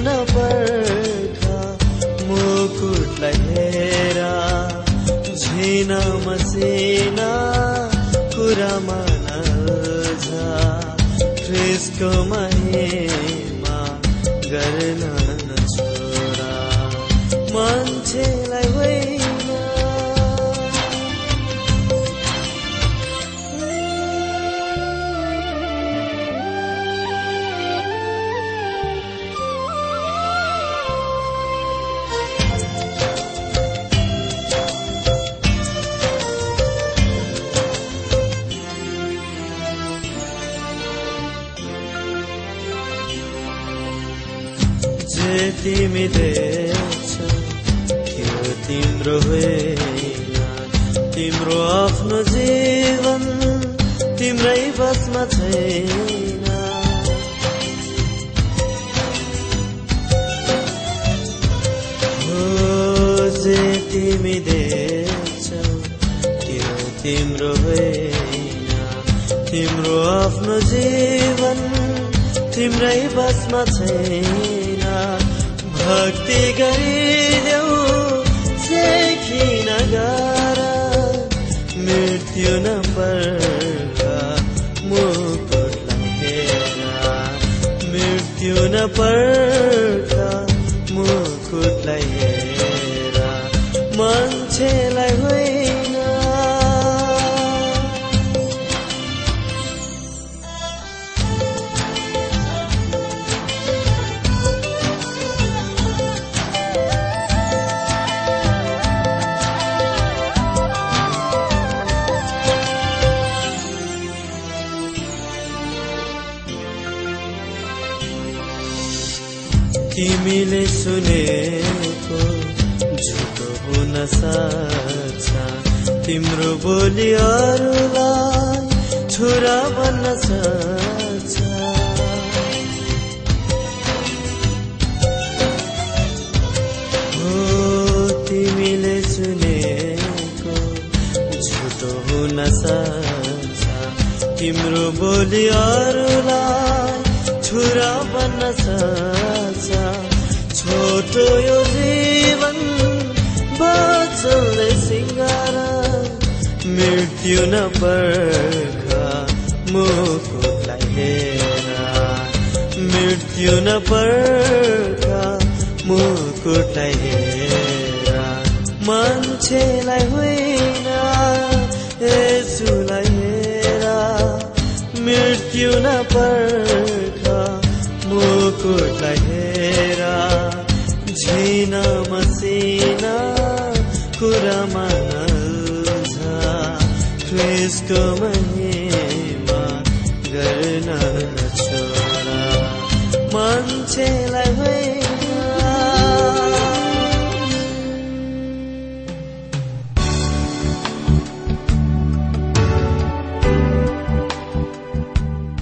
मृत्यु नपर्ख मुकुटलाई हेरा झिन मसिना कुरामा नल्झ ख्रिसको महिमा गर्न जे तिमी देख्छौ। त्यो तिम्रो होइन। तिम्रो आफ्नो जीवन तिम्रै बसमा छैन। जे तिमी देख्छौ त्यो तिम्रो होइन। तिम्रो आफ्नो जीवन तिम्रै बसमा छैन। भक्ति गरिदेऊ गर मृत्यु न पर्ख मुकुटलाई हेर मृत्यु न पर्ख मुकुटलाई हेर मान्छेलाई सुनेको झुटो हुन सक्छ। तिम्रो बोली अरूलाई छुरा बन्न सक्छ। तिमीले सुनेको झुटो हुन सक्छ। तिम्रो बोली अरूलाई छुरा बन्न सक्छ। छोटो यो जीवन बचल्दै सिङ्गार मृत्यु न पर्ख मुकुटलाई हेर। मृत्यु न पर्ख मुकुटलाई हेर। मान्छेलाई होइन यसुलाई हेर। मृत्यु न पर्ख मुकुटलाई झिन मसिना कुरामा नल्झ ख्रिसको महिमा गर्न छोरा मान्छेलाई होइन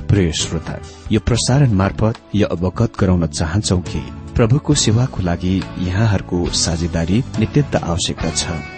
प्रिय श्रोता यो प्रसारण मार्फत यो अवगत गराउन चाहन्छौ कि प्रभुको सेवाको लागि यहाँहरूको साझेदारी नित्यन्त आवश्यकता छ।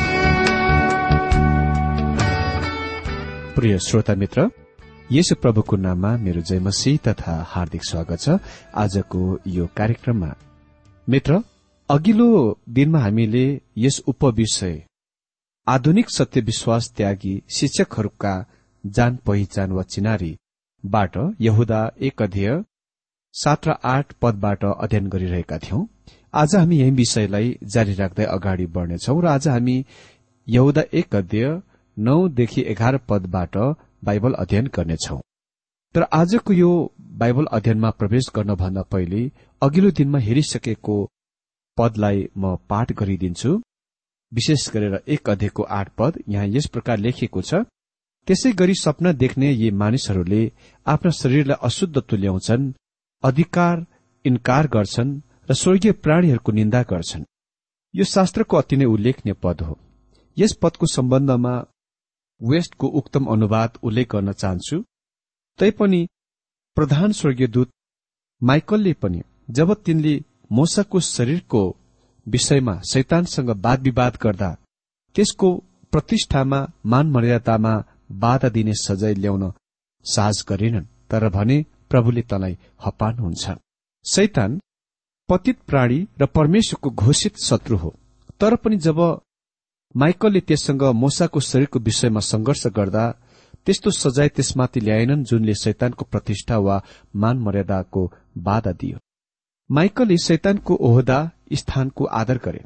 प्रिय श्रोता मित्र यसो प्रभुको नाममा मेरो जयमसी तथा हार्दिक स्वागत छ आजको यो कार्यक्रममा। मित्र अघिल्लो दिनमा हामीले यस उपविषय आधुनिक सत्य विश्वास त्यागी शिक्षकहरूका जान पहिचान वा चिनारीबाट यहुदा एक अध्यय सात र आठ पदबाट अध्ययन गरिरहेका थियौं। आज हामी यही विषयलाई जारी राख्दै अगाडि बढ्नेछौ र आज हामी यहुदा एक अध्यय नौदेखि एघार पदबाट बाइबल अध्ययन गर्नेछौ। तर आजको यो बाइबल अध्ययनमा प्रवेश गर्नभन्दा पहिले अघिल्लो दिनमा हेरिसकेको पदलाई म पाठ गरिदिन्छु। विशेष गरेर एक अध्ययको आठ पद यहाँ यस प्रकार लेखिएको छ त्यसै गरी सपना देख्ने यी मानिसहरूले आफ्ना शरीरलाई अशुद्ध तुल्याउँछन् अधिकार इन्कार गर्छन् र स्वर्गीय प्राणीहरूको निन्दा गर्छन्। यो शास्त्रको अति नै उल्लेखनीय पद हो। यस पदको सम्बन्धमा वेस्टको उक्तम अनुवाद उल्लेख गर्न चाहन्छु। तैपनि प्रधान स्वर्गीय दूत माइकलले पनि जब तिनले मोसाको शरीरको विषयमा शैतानसँग वाद विवाद गर्दा त्यसको प्रतिष्ठामा मान मर्यादामा बाधा दिने सजाय ल्याउन साहस गरेनन् तर भने प्रभुले तलाई हपानुहुन्छ शैतान पतित प्राणी र परमेश्वरको घोषित शत्रु हो। तर पनि जब माइकलले त्यससँग मोसाको शरीरको विषयमा संघर्ष गर्दा त्यस्तो सजाय त्यसमाथि ल्याएनन् जुनले शैतानको प्रतिष्ठा वा मान मर्यादाको बाधा दियो। माइकलले शैतानको ओहदा स्थानको आदर गरे।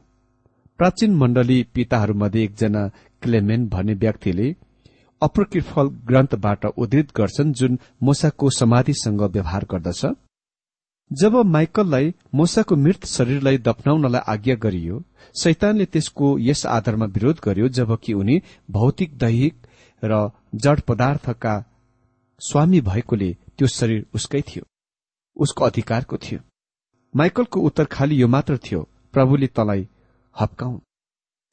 प्राचीन मण्डली पिताहरूमध्ये एकजना क्लेमेन भन्ने व्यक्तिले अप्रकृफल ग्रन्थबाट उद्धृत गर्छन् जुन मोसाको समाधिसँग व्यवहार गर्दछ। जब माइकललाई मोसाको मृत शरीरलाई दफनाउनलाई आज्ञा गरियो शैतानले त्यसको यस आधारमा विरोध गर्यो जबकि उनी भौतिक दैहिक र जड पदार्थका स्वामी भएकोले त्यो शरीर उसकै थियो। उसको अधिकारको थियो। माइकलको उत्तर खालि यो मात्र थियो प्रभुले तलाई हप्काउन्।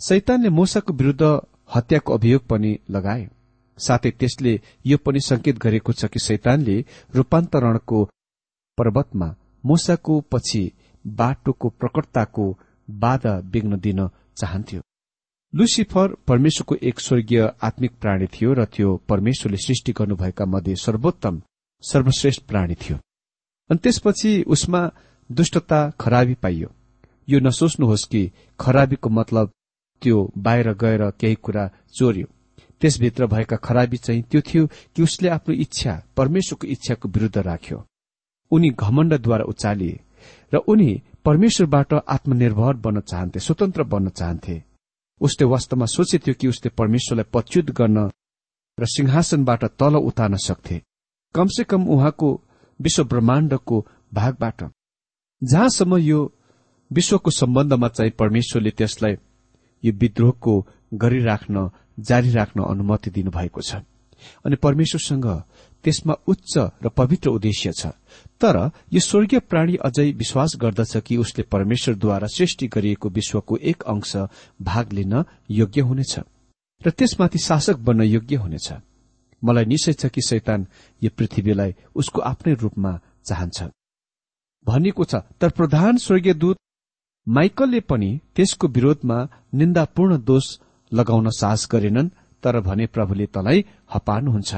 शैतानले मोसाको विरूद्ध हत्याको अभियोग पनि लगाए साथै त्यसले यो पनि संकेत गरेको छ कि शैतानले रूपान्तरणको पर्वतमा मोसाको पछि बाटोको प्रकटताको बाधा विघ्न दिन चाहन्थ्यो। लुसिफर परमेश्वरको एक स्वर्गीय आत्मिक प्राणी थियो र त्यो परमेश्वरले सृष्टि गर्नुभएका मध्ये सर्वोत्तम सर्वश्रेष्ठ प्राणी थियो। अनि त्यसपछि उसमा दुष्टता खराबी पाइयो। यो नसोच्नुहोस् कि खराबीको मतलब त्यो बाहिर गएर केही कुरा चोर्यो। त्यसभित्र भएका खराबी चाहिँ त्यो थियो कि उसले आफ्नो इच्छा परमेश्वरको इच्छाको विरूद्ध राख्यो। उनी घमण्डद्वारा उचालिए र उनी परमेश्वरबाट आत्मनिर्भर बन्न चाहन्थे स्वतन्त्र बन्न चाहन्थे। उसले वास्तवमा सोचेथ्यो कि उसले परमेश्वरलाई पच्युत गर्न र सिंहासनबाट तल उतार्न सक्थे। कमसे कम उहाँको विश्व ब्रह्माण्डको भागबाट। जहाँसम्म यो विश्वको सम्बन्धमा चाहिँ परमेश्वरले त्यसलाई यो विद्रोहको गरिराख्न जारी राख्न अनुमति दिनुभएको छ। अनि परमेश्वरसँग त्यसमा उच्च र पवित्र उद्देश्य छ। तर यो स्वर्गीय प्राणी अझै विश्वास गर्दछ कि उसले परमेश्वरद्वारा सृष्टि गरिएको विश्वको एक अंश भाग लिन योग्य हुनेछ र त्यसमाथि शासक बन्न योग्य हुनेछ। मलाई निश्चय छ कि शैतान यो पृथ्वीलाई उसको आफ्नै रूपमा चाहन्छ। भनिएको छ तर प्रधान स्वर्गीय दूत माइकलले पनि त्यसको विरोधमा निन्दापूर्ण दोष लगाउन साहस गरेनन् तर भने प्रभुले तलाई हपार्नुहुन्छ।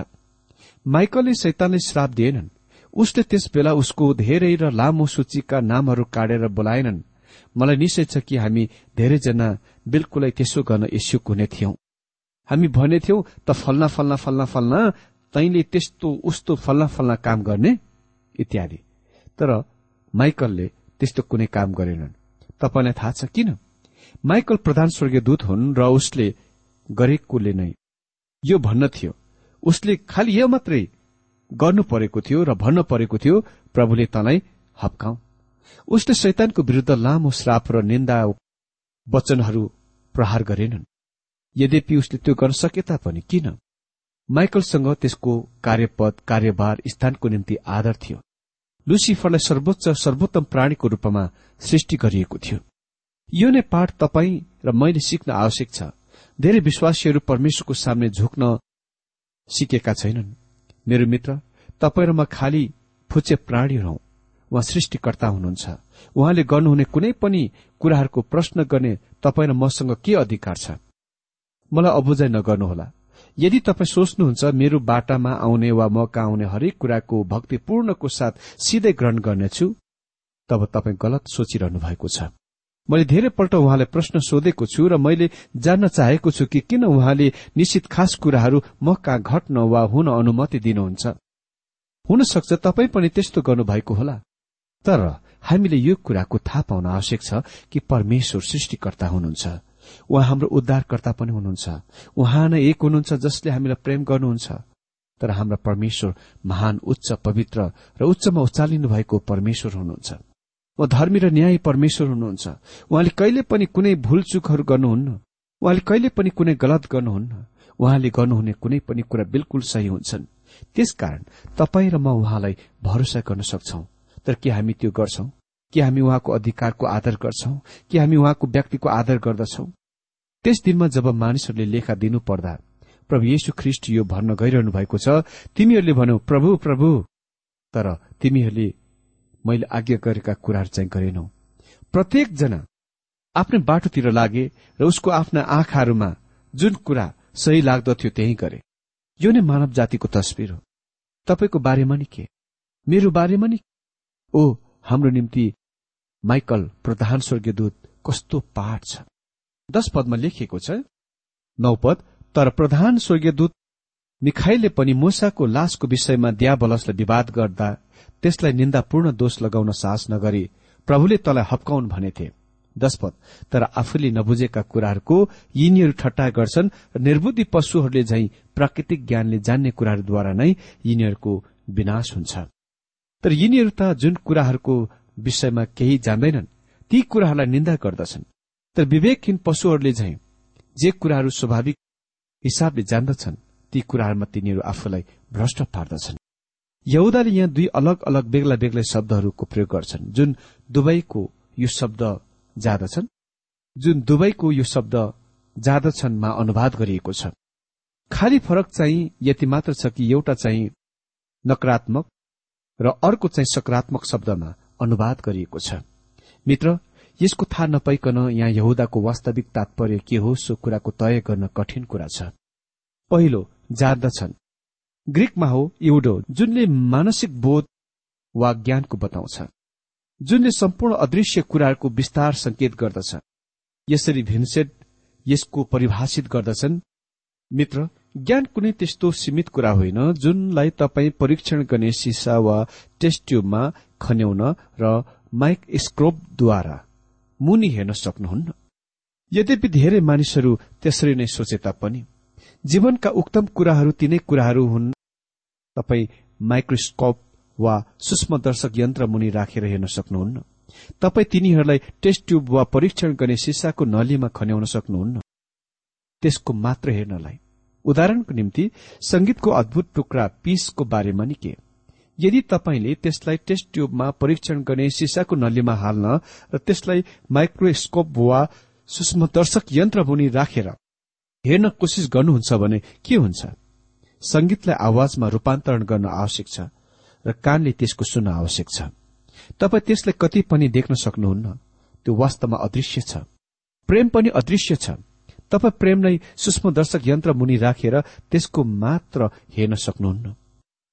माइकलले शैतानले श्राप दिएनन्। उसले त्यस बेला उसको धेरै र लामो सूचीका नामहरू काटेर बोलाएनन्। मलाई निश्चय छ कि हामी धेरैजना बिल्कुलै त्यसो गर्न इच्छुक हुने थियौं। हामी भनेथ्यौं त फल्ना फल्ना फल्ना फल्ना तैले त्यस्तो उस्तो फल्ना फल्ना काम गर्ने? इत्यादि। तर माइकलले त्यस्तो कुनै काम गरेनन्। तपाईँलाई थाहा छ किन? माइकल प्रधान स्वर्गीय दूत हुन् र उसले गरेकोले नै। यो भन्न थियो उसले खालि यो मात्रै गर्नु परेको थियो र भन्न परेको थियो प्रभुले तँलाई हप्काउ उसले शैतानको विरूद्ध लामो श्राप र निन्दा वचनहरू प्रहार गरेनन्। यद्यपि उसले त्यो गर्न सके तापनि किन? माइकलसँग त्यसको कार्यपद कार्यभार स्थानको निम्ति आदर थियो। लुसिफरलाई सर्वोच्च सर्वोत्तम प्राणीको रूपमा सृष्टि गरिएको थियो। यो नै पाठ तपाईँ र मैले सिक्न आवश्यक छ। धेरै विश्वासीहरू परमेश्वरको सामने झुक्न सिकेका छैनन्। मेरो मित्र तपाईँ र म खालि फुचे प्राणी हौ। उहाँ सृष्टिकर्ता हुनुहुन्छ। उहाँले गर्नुहुने कुनै पनि कुराहरूको प्रश्न गर्ने तपाईँ र मसँग के अधिकार छ? मलाई अबुझाइ नगर्नुहोला। यदि तपाईँ सोच्नुहुन्छ मेरो बाटामा आउने वा म कहाँ आउने हरेक कुराको भक्तिपूर्णको साथ सिधै ग्रहण गर्नेछु तब तपाईँ गलत सोचिरहनु भएको छ। मैले धेरैपल्ट उहाँलाई प्रश्न सोधेको छु र मैले जान्न चाहेको छु कि किन उहाँले निश्चित खास कुराहरू म कहाँ घट्न वा हुन अनुमति दिनुहुन्छ? हुन सक्छ तपाईँ पनि त्यस्तो गर्नुभएको होला। तर हामीले यो कुराको थाहा पाउन आवश्यक छ कि परमेश्वर सृष्टिकर्ता हुनुहुन्छ। उहाँ हाम्रो उद्धारकर्ता पनि हुनुहुन्छ। उहाँ नै एक हुनुहुन्छ जसले हामीलाई प्रेम गर्नुहुन्छ। तर हाम्रा परमेश्वर महान उच्च पवित्र र उच्चमा उचालिनु भएको परमेश्वर हुनुहुन्छ। वा धर्मी र न्याय परमेश्वर हुनुहुन्छ। उहाँले कहिले पनि कुनै भूलचुकहरू गर्नुहुन्न। उहाँले कहिले पनि कुनै गलत गर्नुहुन्न। उहाँले गर्नुहुने कुनै पनि कुरा बिल्कुल सही हुन्छन्। त्यसकारण तपाईँ र म उहाँलाई भरोसा गर्न सक्छौ। तर के हामी त्यो गर्छौं? के हामी उहाँको अधिकारको आदर गर्छौं? कि हामी उहाँको व्यक्तिको आदर गर्दछौ? त्यस दिनमा जब मानिसहरूले लेखा दिनु पर्दा प्रभु येशु ख्रिष्ट यो भन्न गइरहनु भएको छ तिमीहरूले भनौ प्रभु प्रभु। तर तिमीहरूले मैले आज्ञा गरेका कुराहरू चाहिँ गरेनौ। प्रत्येकजना आफ्नै बाटोतिर लागे र उसको आफ्ना आँखाहरूमा जुन कुरा सही लाग्दथ्यो त्यही गरे। यो नै मानव जातिको तस्विर हो। तपाईँको बारेमा नि के? मेरो बारेमा नि ओ हाम्रो निम्ति माइकल प्रधान स्वर्गीयदूत कस्तो पाठ छ। दश पदमा लेखिएको छ नौ पद तर प्रधान स्वर्गीयदूत मिखाइले पनि मूसाको लासको विषयमा दियाबलसलाई विवाद गर्दा त्यसलाई निन्दापूर्ण दोष लगाउन साहस नगरी प्रभुले तलाई हप्काउन् भनेथे। दशपद तर आफूले नबुझेका कुराहरूको यिनीहरू ठट्टा गर्छन् र निर्बुद्धि पशुहरूले झै प्राकृतिक ज्ञानले जान्ने कुराहरूद्वारा नै यिनीहरूको विनाश हुन्छ। तर यिनीहरू त जुन कुराहरूको विषयमा केही जान्दैनन् ती कुराहरूलाई निन्दा गर्दछन्। तर विवेकहीन पशुहरूले झै जे कुराहरू स्वाभाविक हिसाबले जान्दछन् ती कुराहरूमा तिनीहरू आफूलाई भ्रष्ट पार्दछन्। यहुदाले यहाँ दुई अलग अलग बेग्ला बेग्लै शब्दहरूको प्रयोग गर्छन्। जुन दुवैको यो शब्द जाँदछन् जुन दुवैको यो शब्द जाँदछन्मा अनुवाद गरिएको छ। खाली फरक चाहिँ यति मात्र छ कि एउटा चाहिँ नकारात्मक र अर्को चाहिँ सकारात्मक शब्दमा अनुवाद गरिएको छ। मित्र यसको थाहा नपाइकन यहाँ यहुदाको वास्तविक तात्पर्य के हो सो कुराको तय गर्न कठिन कुरा छ। पहिलो जान्दछन्। ग्रीकमा हो इउडो जुनले मानसिक बोध वा ज्ञानको बताउँछ जुनले सम्पूर्ण अदृश्य कुराहरूको विस्तार संकेत गर्दछ। यसरी भिन्सेट यसको परिभाषित गर्दछन्। मित्र ज्ञान कुनै त्यस्तो सीमित कुरा होइन जुनलाई तपाईँ परीक्षण गर्ने सिसा वा टेस्ट ट्युबमा खन्याउन र माइक्रोस्कोपद्वारा मुनि हेर्न सक्नुहुन्न। यद्यपि धेरै मानिसहरू त्यसरी नै सोचे तापनि जीवनका उक्तम कुराहरू तिनै कुराहरू हुन् तपाईँ माइक्रोस्कोप वा सूक्ष्म दर्शक यन्त्र मुनि राखेर हेर्न सक्नुहुन्न। तपाईँ तिनीहरूलाई टेस्ट ट्युब वा परीक्षण गर्ने सिसाको नलीमा खन्याउन सक्नुहुन्न। त्यसको मात्र हेर्नलाई। उदाहरणको निम्ति संगीतको अद्भुत टुक्रा पीसको बारेमा नि के यदि तपाईँले त्यसलाई टेस्ट ट्युबमा परीक्षण गर्ने सिसाको नलीमा हाल्न र त्यसलाई माइक्रोस्कोप वा सूक्ष्म दर्शक यन्त्र मुनि राखेर हेर्न कोसिस गर्नुहुन्छ भने के हुन्छ? संगीतलाई आवाजमा रूपान्तरण गर्न आवश्यक छ र कानले त्यसको सुन्न आवश्यक छ। तपाईँ त्यसलाई कति पनि देख्न सक्नुहुन्न। त्यो वास्तवमा अदृश्य छ। प्रेम पनि अदृश्य छ। तपाईँ प्रेमलाई सूक्ष्म दर्शक यन्त्र मुनि राखेर त्यसको मात्र हेर्न सक्नुहुन्न।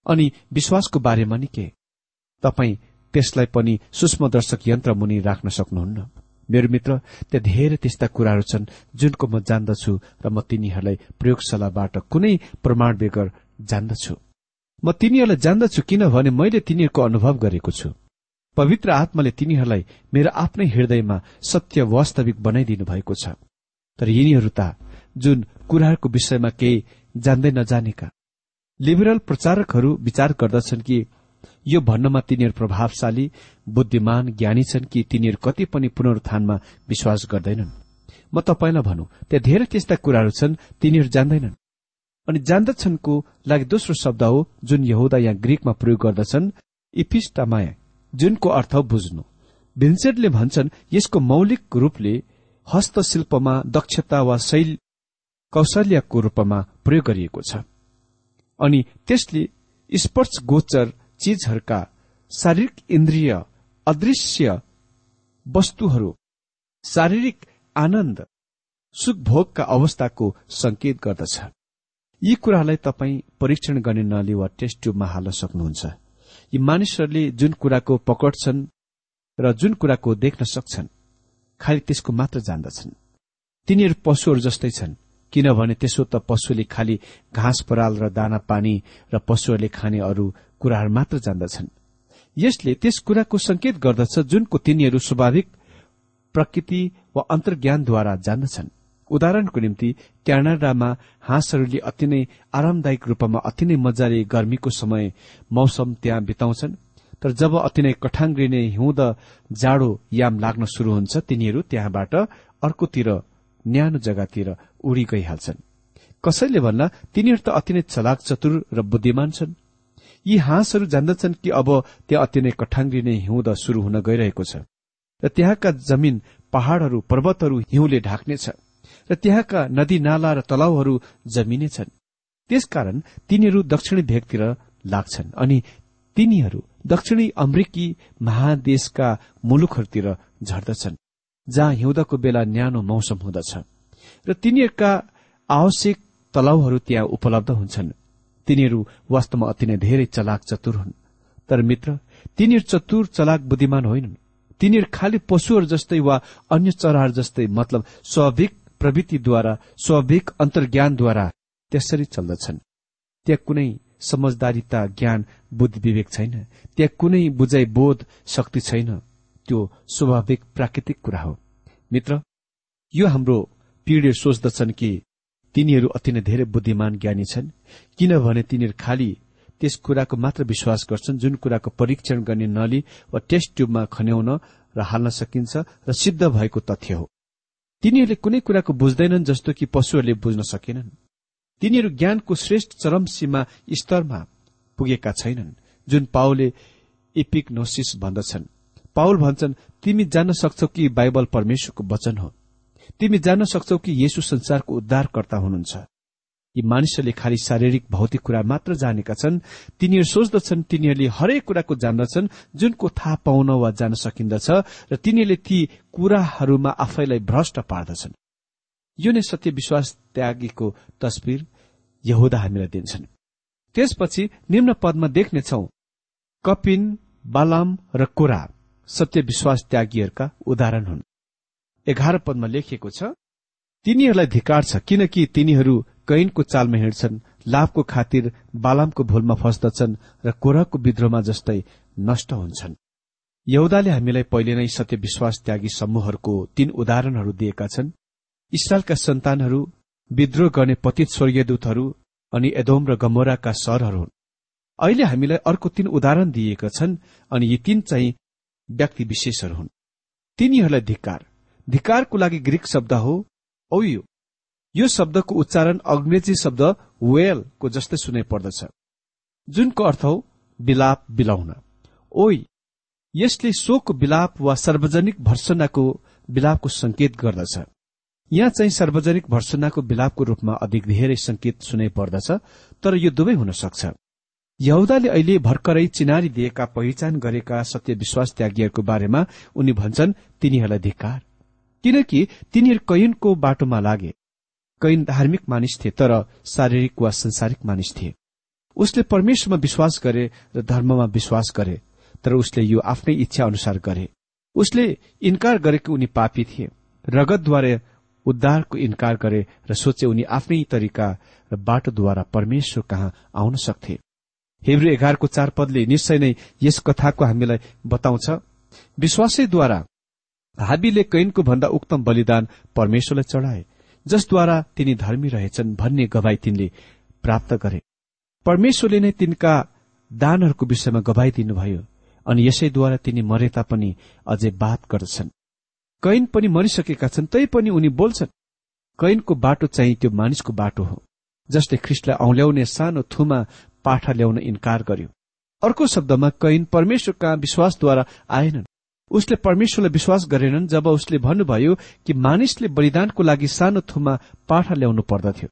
अनि विश्वासको बारेमा नि के तपाईँ त्यसलाई पनि सूक्ष्म दर्शक यन्त्र मुनि राख्न सक्नुहुन्न। मेरो मित्र त्यहाँ धेरै त्यस्ता कुराहरू छन् जुनको म जान्दछु र म तिनीहरूलाई प्रयोगशालाबाट कुनै प्रमाण बेगर जान्दछु। म तिनीहरूलाई जान्दछु किनभने मैले तिनीहरूको अनुभव गरेको छु। पवित्र आत्माले तिनीहरूलाई मेरो आफ्नै हृदयमा सत्य वास्तविक बनाइदिनु भएको छ। तर यिनीहरू त जुन कुराहरूको विषयमा केही जान्दै नजानेका। लिबरल प्रचारकहरू विचार गर्दछन् कि यो भन्नमा तिनीहरू प्रभावशाली बुद्धिमान ज्ञानी छन् कि तिनीहरू कति पनि पुनरुत्थानमा विश्वास गर्दैनन्? म तपाईँलाई भनौँ त्यहाँ धेरै त्यस्ता कुराहरू छन् तिनीहरू जान्दैनन्। अनि जान्दछन्को लागि दोस्रो शब्द हो जुन यहुदा यहाँ ग्रिकमा प्रयोग गर्दछन् इफिस्टामाया जुनको अर्थ बुझ्नु। भिन्सेन्टले भन्छन् यसको मौलिक रूपले हस्तशिल्पमा दक्षता वा शैल कौशल्यको रूपमा प्रयोग गरिएको छ। अनि त्यसले स्पर्श गोचर चिजहरूका शारीरिक इन्द्रिय अदृश्य वस्तुहरू शारीरिक आनन्द सुखभोगका अवस्थाको संकेत गर्दछ। यी कुरालाई तपाईँ परीक्षण गर्ने नली वा टेस्ट ट्युबमा हाल्न सक्नुहुन्छ। यी मानिसहरूले जुन कुराको पकडछन् र जुन कुराको देख्न सक्छन् खालि त्यसको मात्र जान्दछन्। तिनीहरू पशुहरू जस्तै छन् किनभने त्यसो त पशुले खालि घाँस पराल र दाना पानी र पशुहरूले खाने अरू कुराहरू मात्र जान्दछन्। यसले त्यस कुराको संकेत गर्दछ जुनको तिनीहरू स्वाभाविक प्रकृति वा अन्तर्ज्ञानद्वारा जान्दछन्। उदाहरणको निम्ति क्यानाडामा हाँसहरूले अति नै आरामदायक रूपमा अति नै मजाले गर्मीको समय मौसम त्यहाँ बिताउँछन् तर जब अति नै कठाङ्ग्रिने हिउँद जाडो याम लाग्न शुरू हुन्छ तिनीहरू त्यहाँबाट अर्कोतिर न्यानो जग्गातिर उडी गइहाल्छन् कसैले भन्दा तिनीहरू त अति नै चलाक चतुर र बुद्धिमान छन्। यी हाँसहरू जान्दछन् कि अब त्यहाँ अति नै कठाङ्ग्रिने हिउँद शुरू हुन गइरहेको छ र त्यहाँका जमिन पहाड़हरू पर्वतहरू हिउँले ढाक्नेछ र त्यहाँका नदी नाला र तलाउहरू जमिनेछन् त्यसकारण तिनीहरू दक्षिणी भेगतिर लाग्छन् अनि तिनीहरू दक्षिणी अमेरिकी महादेशका मुलुकहरूतिर झर्दछन् जहाँ हिउँदको बेला न्यानो मौसम हुँदछ। र तिनीहरूका आवश्यक तलाउहरू त्यहाँ उपलब्ध हुन्छन्। तिनीहरू वास्तवमा अति नै धेरै चलाक चतुर हुन्। तर मित्र तिनीहरू चतुर चलाक बुद्धिमान होइनन्। तिनीहरू खालि पशुहरू जस्तै वा अन्य चराहरू जस्तै मतलब स्वाभाविक प्रवृत्तिद्वारा स्वाभाविक अन्तर्ज्ञानद्वारा त्यसरी चल्दछन्। त्यहाँ कुनै समझदारीता ज्ञान बुद्धि विवेक छैन। त्यहाँ कुनै बुझाइ बोध शक्ति छैन। त्यो स्वाभाविक प्राकृतिक कुरा हो। मित्र यो हाम्रो पीढ़ी सोच्दछन् कि तिनीहरू अति नै धेरै बुद्धिमान ज्ञानी छन्। किनभने तिनीहरू खालि त्यस कुराको मात्र विश्वास गर्छन् जुन कुराको परीक्षण गर्ने नली वा टेस्ट ट्युबमा खन्याउन र हाल्न सकिन्छ र सिद्ध भएको तथ्य हो। तिनीहरूले कुनै कुराको बुझ्दैनन् जस्तो कि पशुहरूले बुझ्न सकेनन्। तिनीहरू ज्ञानको श्रेष्ठ चरम सीमा स्तरमा पुगेका छैनन् जुन पाओले इपिक्नोसिस भन्दछन्। पाउल भन्छन् तिमी जान्न सक्छौ कि बाइबल परमेश्वरको वचन हो? तिमी जान्न सक्छौ कि येशु संसारको उद्धारकर्ता हुनुहुन्छ? यी मानिसहरूले खालि शारीरिक भौतिक कुरा मात्र जानेका छन् तिनीहरू सोच्दछन् तिनीहरूले हरेक कुराको जान्दछन् जुनको थाहा पाउन वा जान सकिन्दछ र तिनीहरूले ती कुराहरूमा आफैलाई भ्रष्ट पार्दछन्। यो नै सत्य विश्वास त्यागीको तस्विर यहुदा हामीलाई दिन्छन्। त्यसपछि निम्न पदमा देख्नेछौ कपिन बालाम र कोरा सत्य विश्वास त्यागीहरूका उदाहरण हुन्। एघार पदमा लेखिएको छ तिनीहरूलाई धिकार छ किनकि तिनीहरू कैनको चालमा हिँड्छन् लाभको खातिर बालामको भूलमा फस्दछन् र कोराको विद्रोहमा जस्तै नष्ट हुन्छन्। यहुदाले हामीलाई पहिले नै सत्य विश्वास त्यागी समूहहरूको तीन उदाहरणहरू दिएका छन्। इसरायलका सन्तानहरू विद्रोह गर्ने पतित स्वर्गीयदूतहरू अनि एदोम र गमोराका सरहरू हुन्। अहिले हामीलाई अर्को तीन उदाहरण दिएका छन् अनि यी तीन चाहिँ व्यक्ति विशेषहरू हुन्। तिनीहरूलाई धिक्कार। धिक्कारको लागि ग्रीक शब्द हो औयो। यो शब्दको उच्चारण अंग्रेजी शब्द वेलको जस्तै सुनै पर्दछ। जुनको अर्थ हो विलाप बिलाउन ओइ यसले शोक विलाप वा सार्वजनिक भर्सनाको विलापको संकेत गर्दछ। यहाँ चाहिँ सार्वजनिक भर्सनाको विलापको रूपमा अधिक धेरै संकेत सुनै पर्दछ तर यो दुवै हुन सक्छ। यहुदाले अहिले भर्खरै चिनारी दिएका पहिचान गरेका सत्य विश्वास त्यागीहरूको बारेमा उनी भन्छन् तिनीहरूलाई धिकार किनकि तिनीहरू कैनको बाटोमा लागे। कैन धार्मिक मानिस थिए तर शारीरिक वा संसारिक मानिस थिए उसले परमेश्वरमा विश्वास गरे र धर्ममा विश्वास गरे तर उसले यो आफ्नै इच्छा अनुसार गरे। उसले इन्कार गरेको उनी पापी थिए रगतद्वारा उद्धारको इन्कार गरे र सोचे उनी आफ्नै तरिका र बाटोद्वारा परमेश्वर कहाँ आउन सक्थे। हेब्रू एघारको चार पदले निश्चय नै यस कथाको हामीलाई बताउँछ विश्वासैद्वारा हाबीले कैनको भन्दा उक्तम बलिदान परमेश्वरलाई चढाए। जसद्वारा तिनी धर्मी रहेछन् भन्ने गवाई तिनले प्राप्त गरे। परमेश्वरले नै तिनका दानहरूको विषयमा गवाई दिनुभयो अनि यसैद्वारा तिनी मरे तापनि अझै बात गर्दछन्। कैन पनि मरिसकेका छन् तै पनि उनी बोल्छन् कैनको बाटो चाहिँ त्यो मानिसको बाटो हो जसले ख्रिस्टलाई औल्याउने सानो थुमा पाठा ल्याउन इन्कार गर्यो। अर्को शब्दमा कैन परमेश्वर कहाँ विश्वासद्वारा आएनन्। उसले परमेश्वरलाई विश्वास गरेनन् जब उसले भन्नुभयो कि मानिसले बलिदानको लागि सानो थुमा पाठा ल्याउनु पर्दथ्यो।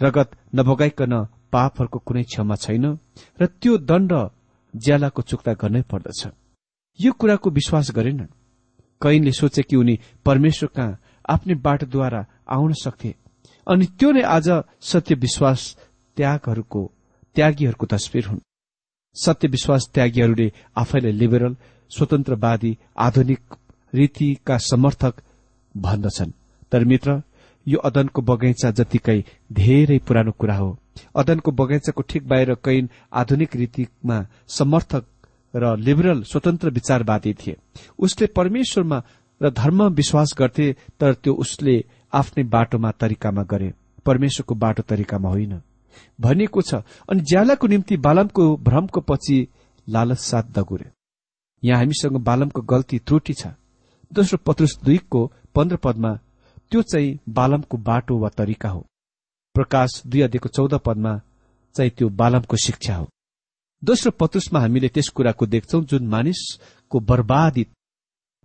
रगत नभगाइकन पापहरूको कुनै क्षमा छैन र त्यो दण्ड ज्यालाको चुक्ता गर्नै पर्दछ। यो कुराको विश्वास गरेनन्। कैनले सोचे कि उनी परमेश्वर कहाँ आफ्नै बाटोद्वारा आउन सक्थे अनि त्यो नै आज सत्य विश्वास त्यागहरूको त्यागीहरूको तस्विर हुन्। सत्य विश्वास त्यागीहरूले आफैलाई लिबरल स्वतन्त्रवादी आधुनिक रीतिका समर्थक भन्दछन्। तर मित्र यो अदनको बगैँचा जतिकै धेरै पुरानो कुरा हो। अदनको बगैँचाको ठिक बाहिर कैन आधुनिक रीतिमा समर्थक र लिबरल स्वतन्त्र विचारवादी थिए। उसले परमेश्वरमा र धर्म विश्वास गर्थे तर त्यो उसले आफ्नै बाटोमा तरिकामा गरे। परमेश्वरको बाटो तरिकामा होइन। भनिएको छ अनि ज्यालाको निम्ति बालमको भ्रमको पछि लालच साथ दगुरे। यहाँ हामीसँग बालमको गल्ती त्रुटि छ। दोस्रो पत्रुस दुईको पन्ध्र पदमा त्यो चाहिँ बालमको बाटो वा तरिका हो। प्रकाश दुई अध्ययको चौध पदमा चाहिँ त्यो बालमको शिक्षा हो। दोस्रो पत्रुसमा हामीले त्यस कुराको देख्छौ जुन मानिसको बर्बादित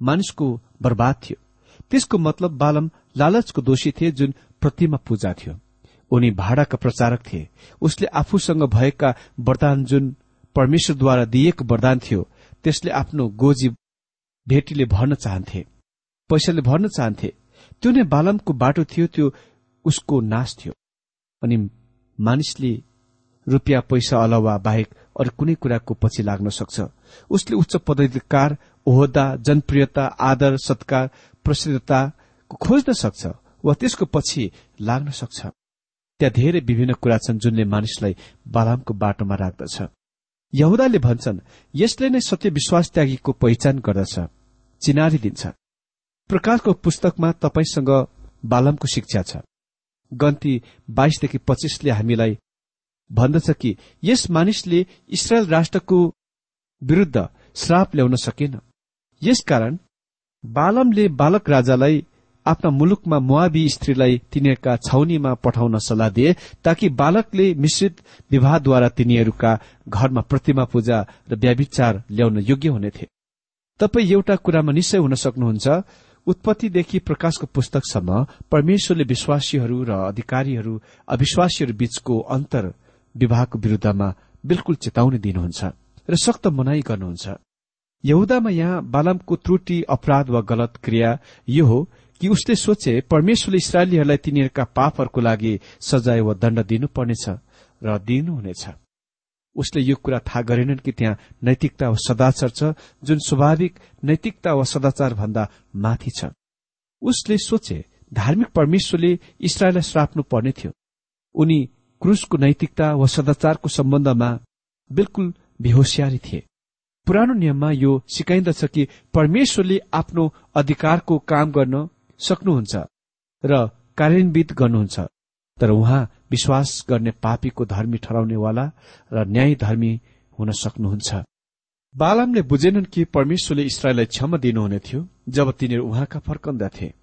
मानिसको बर्बाद थियो। त्यसको मतलब बालम लालचको दोषी थिए जुन प्रतिमा पूजा थियो। उनी भाडाका प्रचारक थिए। उसले आफूसँग भएका वरदान जुन परमेश्वरद्वारा दिएको वरदान थियो त्यसले आफ्नो गोजी भेटीले भर्न चाहन्थे। पैसाले भर्न चाहन्थे। त्यो नै बालमको बाटो थियो त्यो उसको नाश थियो। अनि मानिसले रुपियाँ पैसा अलावा बाहेक अरू कुनै कुराको पछि लाग्न सक्छ। उसले उच्च पदाधिकार ओहदा जनप्रियता आदर सत्कार प्रसिद्धता खोज्न सक्छ वा त्यसको पछि लाग्न सक्छ। त्यहाँ धेरै विभिन्न कुरा छन् जुनले मानिसलाई बालामको बाटोमा राख्दछ। यहुदाले भन्छन् यसले नै सत्य विश्वास त्यागीको पहिचान गर्दछ चिनारी दिन्छ प्रकाशको पुस्तकमा तपाईँसँग बालमको शिक्षा छ। गन्ती बाइसदेखि पच्चिसले हामीलाई भन्दछ कि यस मानिसले इसरायल राष्ट्रको विरूद्ध श्राप ल्याउन सकेन। यसकारण बालमले बालक राजालाई आफ्ना मुलुकमा मुआबी स्त्रीलाई तिनीहरूका छाउनीमा पठाउन सल्लाह दिए ताकि बालकले मिश्रित विवाहद्वारा तिनीहरूका घरमा प्रतिमा पूजा र व्याविचार ल्याउन योग्य हुनेथे। तपाईँ एउटा कुरामा निश्चय हुन सक्नुहुन्छ उत्पत्तिदेखि प्रकाशको पुस्तकसम्म परमेश्वरले विश्वासीहरू र अधिकारीहरू अविश्वासीहरू बीचको अन्तर विवाहको विरूद्धमा बिल्कुल चेतावनी दिनुहुन्छ र सक्त मनाई गर्नुहुन्छ। यहुदामा यहाँ बालमको त्रुटि अपराध वा गलत क्रिया यो हो कि उसले सोचे परमेश्वरले इसरायलीहरूलाई तिनीहरूका पापहरूको लागि सजाय वा दण्ड दिनुपर्नेछ र दिनुहुनेछ उसले यो कुरा थाहा गरेनन् कि त्यहाँ नैतिकता वा सदाचार छ जुन स्वाभाविक नैतिकता वा सदाचार भन्दा माथि छ। उसले सोचे धार्मिक परमेश्वरले इसरायललाई श्राप्नु पर्ने थियो। उनी क्रुसको नैतिकता वा सदाचारको सम्बन्धमा बिल्कुल बेहोसियारी थिए। पुरानो नियममा यो सिकाइन्दछ कि परमेश्वरले आफ्नो अधिकारको काम गर्न सक्नुहुन्छ र कार्यान्वित गर्नुहुन्छ। तर उहाँ विश्वास गर्ने पापीको धर्मी ठहराउनेवाला र न्याय धर्मी हुन सक्नुहुन्छ। बालामले बुझेनन् कि परमेश्वरले इसरायललाई क्षमा दिनुहुने थियो जब तिनीहरू उहाँका फर्कन्दथे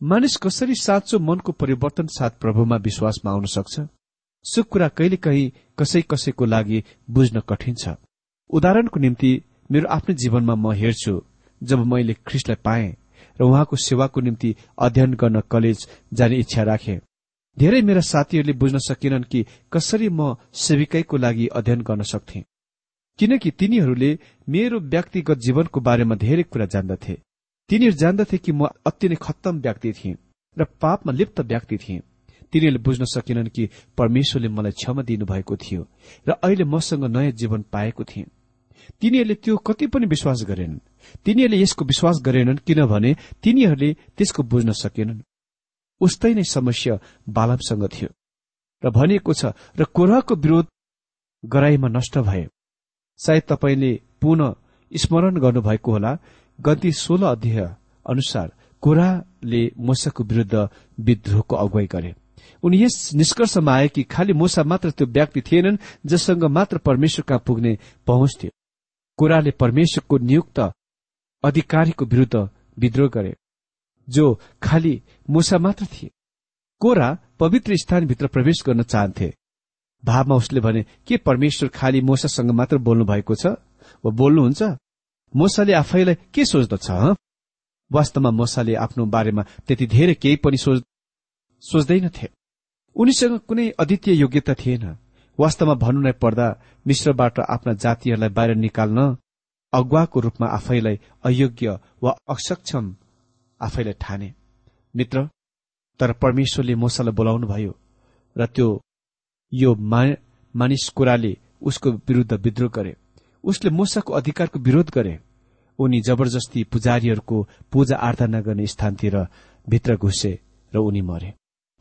मानिस कसरी साँचो मनको परिवर्तन साथ प्रभुमा विश्वासमा आउन सक्छ? सो कुरा कहिलेकाहीँ कसै कसैको लागि बुझ्न कठिन छ। उदाहरणको निम्ति मेरो आफ्नै जीवनमा म हेर्छु जब मैले ख्रिस्टलाई पाएँ र उहाँको सेवाको निम्ति अध्ययन गर्न कलेज जाने इच्छा राखे। धेरै मेरा साथीहरूले बुझ्न सकेनन् कि कसरी म सेविकैको लागि अध्ययन गर्न सक्थे। किनकि तिनीहरूले मेरो व्यक्तिगत जीवनको बारेमा धेरै कुरा जान्दथे। तिनीहरू जान्दथे कि म अति नै खत्तम व्यक्ति थिएँ र पापमा लिप्त व्यक्ति थिएँ। तिनीहरूले बुझ्न सकेनन् कि परमेश्वरले मलाई क्षमा दिनुभएको थियो र अहिले मसँग नयाँ जीवन पाएको थिएँ। तिनीहरूले त्यो कति पनि विश्वास गरेनन्। तिनीहरूले यसको विश्वास गरेनन् किनभने तिनीहरूले त्यसको बुझ्न सकेनन्। उस्तै नै समस्या बालमसँग थियो र भनिएको छ र कोराको विरोध गराईमा नष्ट भए। सायद तपाईँले पुनः स्मरण गर्नुभएको होला। गन्ती सोह्र अध्याय अनुसार कोराले मोसाको विरूद्ध विद्रोहको अगुवाई गरे। उनी यस निष्कर्षमा आए कि खालि मोसा मात्र त्यो व्यक्ति थिएनन् जससँग मात्र परमेश्वर कहाँ पुग्ने पहुँच थियो। कोराले परमेश्वरको नियुक्त अधिकारीको विरूद्ध विद्रोह गरे जो खालि मुसा मात्र थिए। कोरा पवित्र स्थानभित्र प्रवेश गर्न चाहन्थे। भावमा उसले भने के परमेश्वर खाली मोसासँग मात्र बोल्नु भएको छ? वा बोल्नुहुन्छ? मोसाले आफैलाई के सोच्दछ वास्तवमा मोसाले आफ्नो बारेमा त्यति धेरै केही पनि सोच्दैनथे। उनीसँग कुनै अद्वितीय योग्यता थिएन। वास्तवमा भन्नु नै पर्दा मिश्रबाट आफ्ना जातिहरूलाई बाहिर निकाल्न अगुवाको रूपमा आफैलाई अयोग्य वा असक्षम आफैलाई ठाने। मित्र तर परमेश्वरले मोसालाई बोलाउनुभयो र त्यो यो मानिस कुराले उसको विरूद्ध विद्रोह गरे। उसले मोसाको अधिकारको विरोध गरे। उनी जबरजस्ती पुजारीहरूको पूजा आराधना गर्ने स्थानतिर भित्र घुसे र उनी मरे।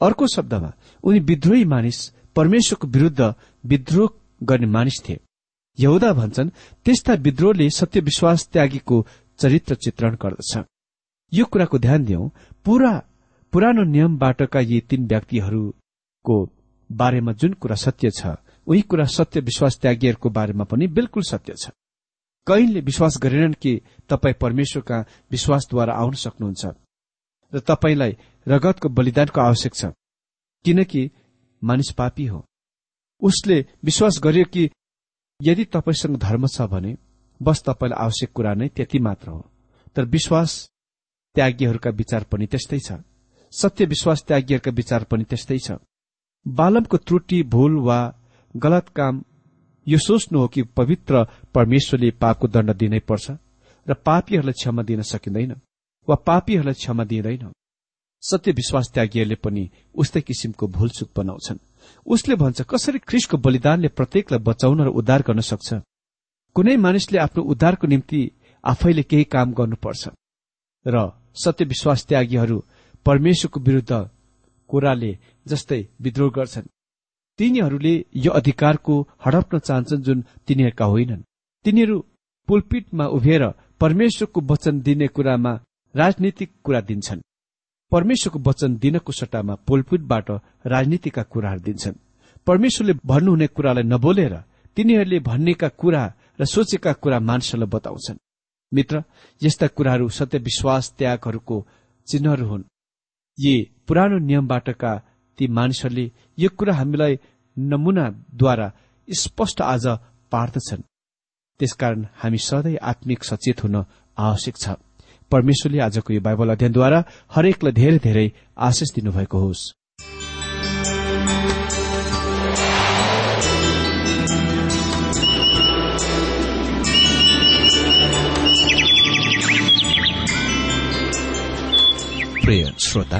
अर्को शब्दमा उनी विद्रोही मानिस परमेश्वरको विरूद्ध विद्रोह गर्ने मानिस थिए। यहुदा भन्छन् त्यस्ता विद्रोहले सत्य विश्वास त्यागीको चरित्र चित्रण गर्दछ। यो कुराको ध्यान दिउँ पूरा पुरानो नियमबाटका यी तीन व्यक्तिहरूको बारेमा जुन कुरा सत्य छ उही कुरा सत्य विश्वास त्यागीहरूको बारेमा पनि बिल्कुल सत्य छ। कहिले विश्वास गरेनन् कि तपाईँ परमेश्वरका विश्वासद्वारा आउन सक्नुहुन्छ र तपाईँलाई रगतको बलिदानको आवश्यक छ। किनकि मानिस पापी हो। उसले विश्वास गर्यो कि यदि तपाईँसँग धर्म छ भने बस तपाईँलाई आवश्यक कुरा नै त्यति मात्र हो। तर विश्वास त्यागीहरूका विचार पनि त्यस्तै छ। सत्य विश्वास त्यागीहरूका विचार पनि त्यस्तै छ। बालमको त्रुटि भूल वा गलत काम यो सोच्नु हो कि पवित्र परमेश्वरले पापको दण्ड दिनै पर्छ र पापीहरूलाई क्षमा दिन सकिँदैन वा पापीहरूलाई क्षमा दिँदैन। सत्य विश्वास त्यागीहरूले पनि उस्तै किसिमको भूलचुक बनाउँछन्। उसले भन्छ कसरी ख्रिसको बलिदानले प्रत्येकलाई बचाउन र उद्धार गर्न सक्छ? कुनै मानिसले आफ्नो उद्धारको निम्ति आफैले केही काम गर्नुपर्छ। र सत्य विश्वास त्यागीहरू परमेश्वरको विरूद्ध कुराले जस्तै विद्रोह गर्छन्। तिनीहरूले यो अधिकारको हडप्न चाहन्छन् जुन तिनीहरूका होइनन्। तिनीहरू पुलपिटमा उभिएर परमेश्वरको वचन दिने कुरामा राजनीतिक कुरा दिन्छन्। परमेश्वरको वचन दिनको सट्टामा पुलपिटबाट राजनीतिका कुराहरू दिन्छन्। परमेश्वरले भन्नुहुने कुरालाई नबोलेर तिनीहरूले भन्नेका कुरा र सोचेका कुरा मानिसहरूलाई बताउँछन्। मित्र यस्ता कुराहरू सत्य विश्वास त्यागहरूको चिन्हहरू हुन्। यी पुरानो नियमबाटका ती मानिसहरूले यो कुरा हामीलाई नमूनाद्वारा स्पष्ट आज पार्दछन्। त्यसकारण हामी सधैँ आत्मिक सचेत हुन आवश्यक छ। परमेश्वरले आजको यो बाइबल अध्ययनद्वारा हरेकलाई धेरै धेरै आशिष दिनुभएको होस्। प्रिय श्रोता